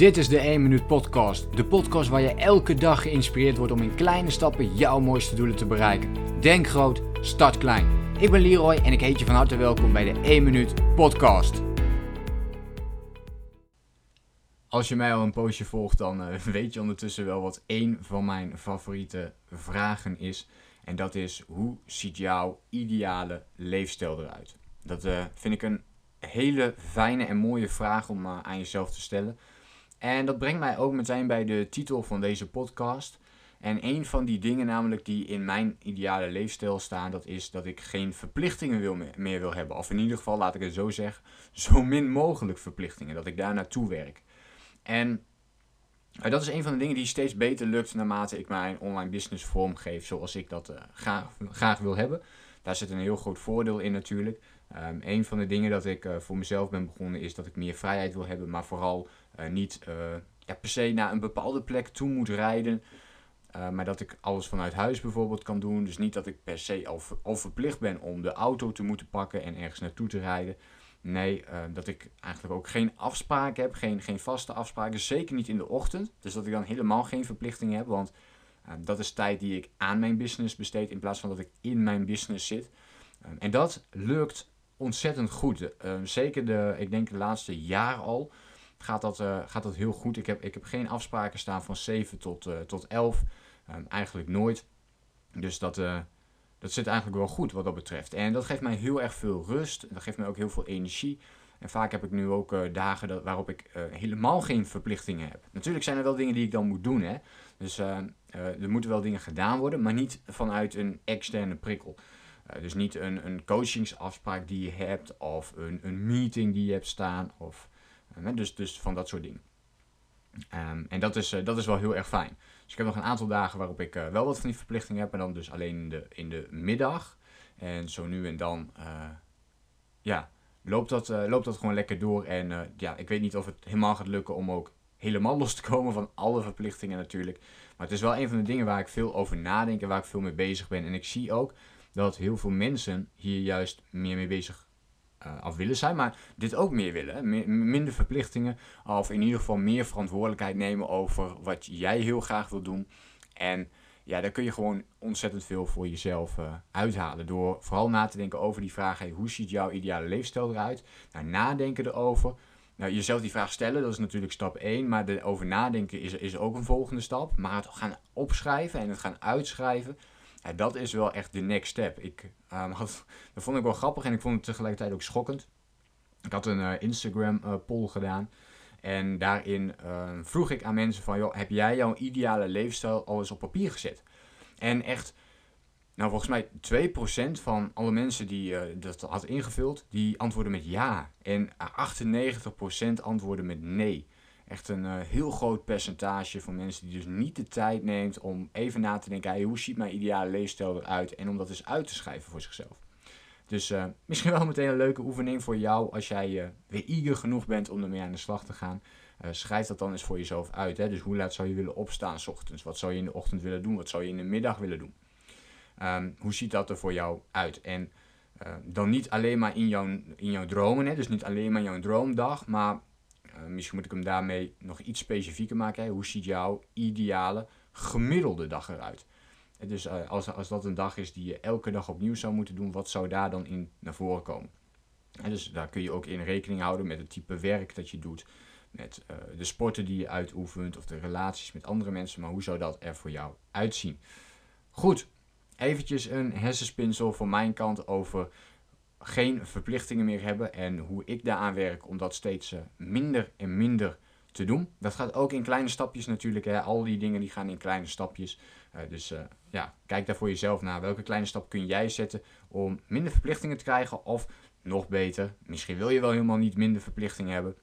Dit is de 1 Minuut Podcast. De podcast waar je elke dag geïnspireerd wordt om in kleine stappen jouw mooiste doelen te bereiken. Denk groot, start klein. Ik ben Leroy en ik heet je van harte welkom bij de 1 Minuut Podcast. Als je mij al een poosje volgt, dan uh, weet je ondertussen wel wat één van mijn favoriete vragen is. En dat is: hoe ziet jouw ideale leefstijl eruit? Dat uh, vind ik een hele fijne en mooie vraag om uh, aan jezelf te stellen. En dat brengt mij ook meteen bij de titel van deze podcast. En een van die dingen namelijk die in mijn ideale leefstijl staan, dat is dat ik geen verplichtingen wil meer wil hebben. Of in ieder geval, laat ik het zo zeggen, zo min mogelijk verplichtingen. Dat ik daar naartoe werk. En uh, dat is een van de dingen die steeds beter lukt naarmate ik mijn online business vormgeef zoals ik dat uh, graag, graag wil hebben. Daar zit een heel groot voordeel in natuurlijk. Um, een van de dingen dat ik uh, voor mezelf ben begonnen is dat ik meer vrijheid wil hebben, maar vooral uh, niet ja, per se naar een bepaalde plek toe moet rijden. maar dat ik alles vanuit huis bijvoorbeeld kan doen. Dus niet dat ik per se al, verplicht ben om de auto te moeten pakken en ergens naartoe te rijden. Nee, dat ik eigenlijk ook geen afspraken heb, geen, geen vaste afspraken. Zeker niet in de ochtend. Dus dat ik dan helemaal geen verplichtingen heb. Want dat is tijd die ik aan mijn business besteed in plaats van dat ik in mijn business zit. Um, en dat lukt ontzettend goed. Uh, zeker de, ik denk de laatste jaar al, gaat dat, uh, gaat dat heel goed. Ik heb, ik heb geen afspraken staan van 7 tot, uh, tot 11. Um, eigenlijk nooit. Dus dat, dat zit eigenlijk wel goed wat dat betreft. En dat geeft mij heel erg veel rust. Dat geeft mij ook heel veel energie. En vaak heb ik nu ook dagen dat, waarop ik helemaal geen verplichtingen heb. Natuurlijk zijn er wel dingen die ik dan moet doen. Hè? Dus er moeten wel dingen gedaan worden, maar niet vanuit een externe prikkel. Uh, dus niet een, een coachingsafspraak die je hebt of een, een meeting die je hebt staan. Of, uh, dus, dus van dat soort dingen. Um, en dat is, uh, dat is wel heel erg fijn. Dus ik heb nog een aantal dagen waarop ik wel wat van die verplichtingen heb. En dan dus alleen in de, in de middag. En zo nu en dan ja, loopt, dat, loopt dat gewoon lekker door. En ja, ik weet niet of het helemaal gaat lukken om ook helemaal los te komen van alle verplichtingen natuurlijk. Maar het is wel een van de dingen waar ik veel over nadenk en waar ik veel mee bezig ben. En ik zie ook dat heel veel mensen hier juist meer mee bezig uh, af willen zijn, maar dit ook meer willen. minder verplichtingen, of in ieder geval meer verantwoordelijkheid nemen over wat jij heel graag wil doen. En ja, daar kun je gewoon ontzettend veel voor jezelf uh, uithalen. Door vooral na te denken over die vraag: hoe ziet jouw ideale leefstijl eruit? Nou, nadenken erover. Nou, jezelf die vraag stellen, dat is natuurlijk stap 1. Maar erover nadenken is, is ook een volgende stap. Maar het gaan opschrijven en het gaan uitschrijven ja, dat is wel echt de next step. Ik, had, dat vond ik wel grappig en ik vond het tegelijkertijd ook schokkend. Ik had een uh, Instagram uh, poll gedaan. En daarin uh, vroeg ik aan mensen van, joh, heb jij jouw ideale leefstijl al eens op papier gezet? En echt, nou volgens mij 2% van alle mensen die dat had ingevuld, die antwoorden met ja. En 98% antwoorden met nee echt een uh, heel groot percentage van mensen die dus niet de tijd neemt om even na te denken, hey, hoe ziet mijn ideale leefstijl eruit en om dat eens uit te schrijven voor zichzelf. Dus uh, misschien wel meteen een leuke oefening voor jou als jij uh, weer eager genoeg bent om ermee aan de slag te gaan. schrijf dat dan eens voor jezelf uit. Hè? Dus hoe laat zou je willen opstaan s ochtends? Wat zou je in de ochtend willen doen? Wat zou je in de middag willen doen? Um, hoe ziet dat er voor jou uit? En dan niet alleen maar in jouw, in jouw dromen, hè? dus niet alleen maar jouw droomdag, maar misschien moet ik hem daarmee nog iets specifieker maken. Hoe ziet jouw ideale gemiddelde dag eruit? dus uh, als, als dat een dag is die je elke dag opnieuw zou moeten doen, wat zou daar dan in naar voren komen? En dus daar kun je ook in rekening houden met het type werk dat je doet, met de sporten die je uitoefent of de relaties met andere mensen, maar hoe zou dat er voor jou uitzien? Goed, eventjes een hersenspinsel van mijn kant over geen verplichtingen meer hebben en hoe ik daaraan werk om dat steeds uh, minder en minder te doen. Dat gaat ook in kleine stapjes natuurlijk. Hè. Al die dingen die gaan in kleine stapjes. Uh, dus uh, ja, kijk daar voor jezelf naar. Welke kleine stap kun jij zetten om minder verplichtingen te krijgen? Of nog beter, misschien wil je wel helemaal niet minder verplichtingen hebben.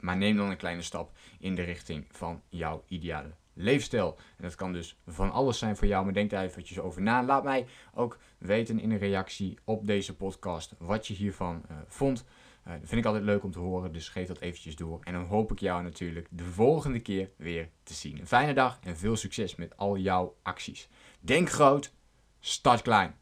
Maar neem dan een kleine stap in de richting van jouw ideale leefstijl. En dat kan dus van alles zijn voor jou, maar denk daar eventjes over na. Laat mij ook weten in een reactie op deze podcast wat je hiervan uh, vond. Uh, dat vind ik altijd leuk om te horen, dus geef dat eventjes door. En dan hoop ik jou natuurlijk de volgende keer weer te zien. Een fijne dag en veel succes met al jouw acties. Denk groot, start klein.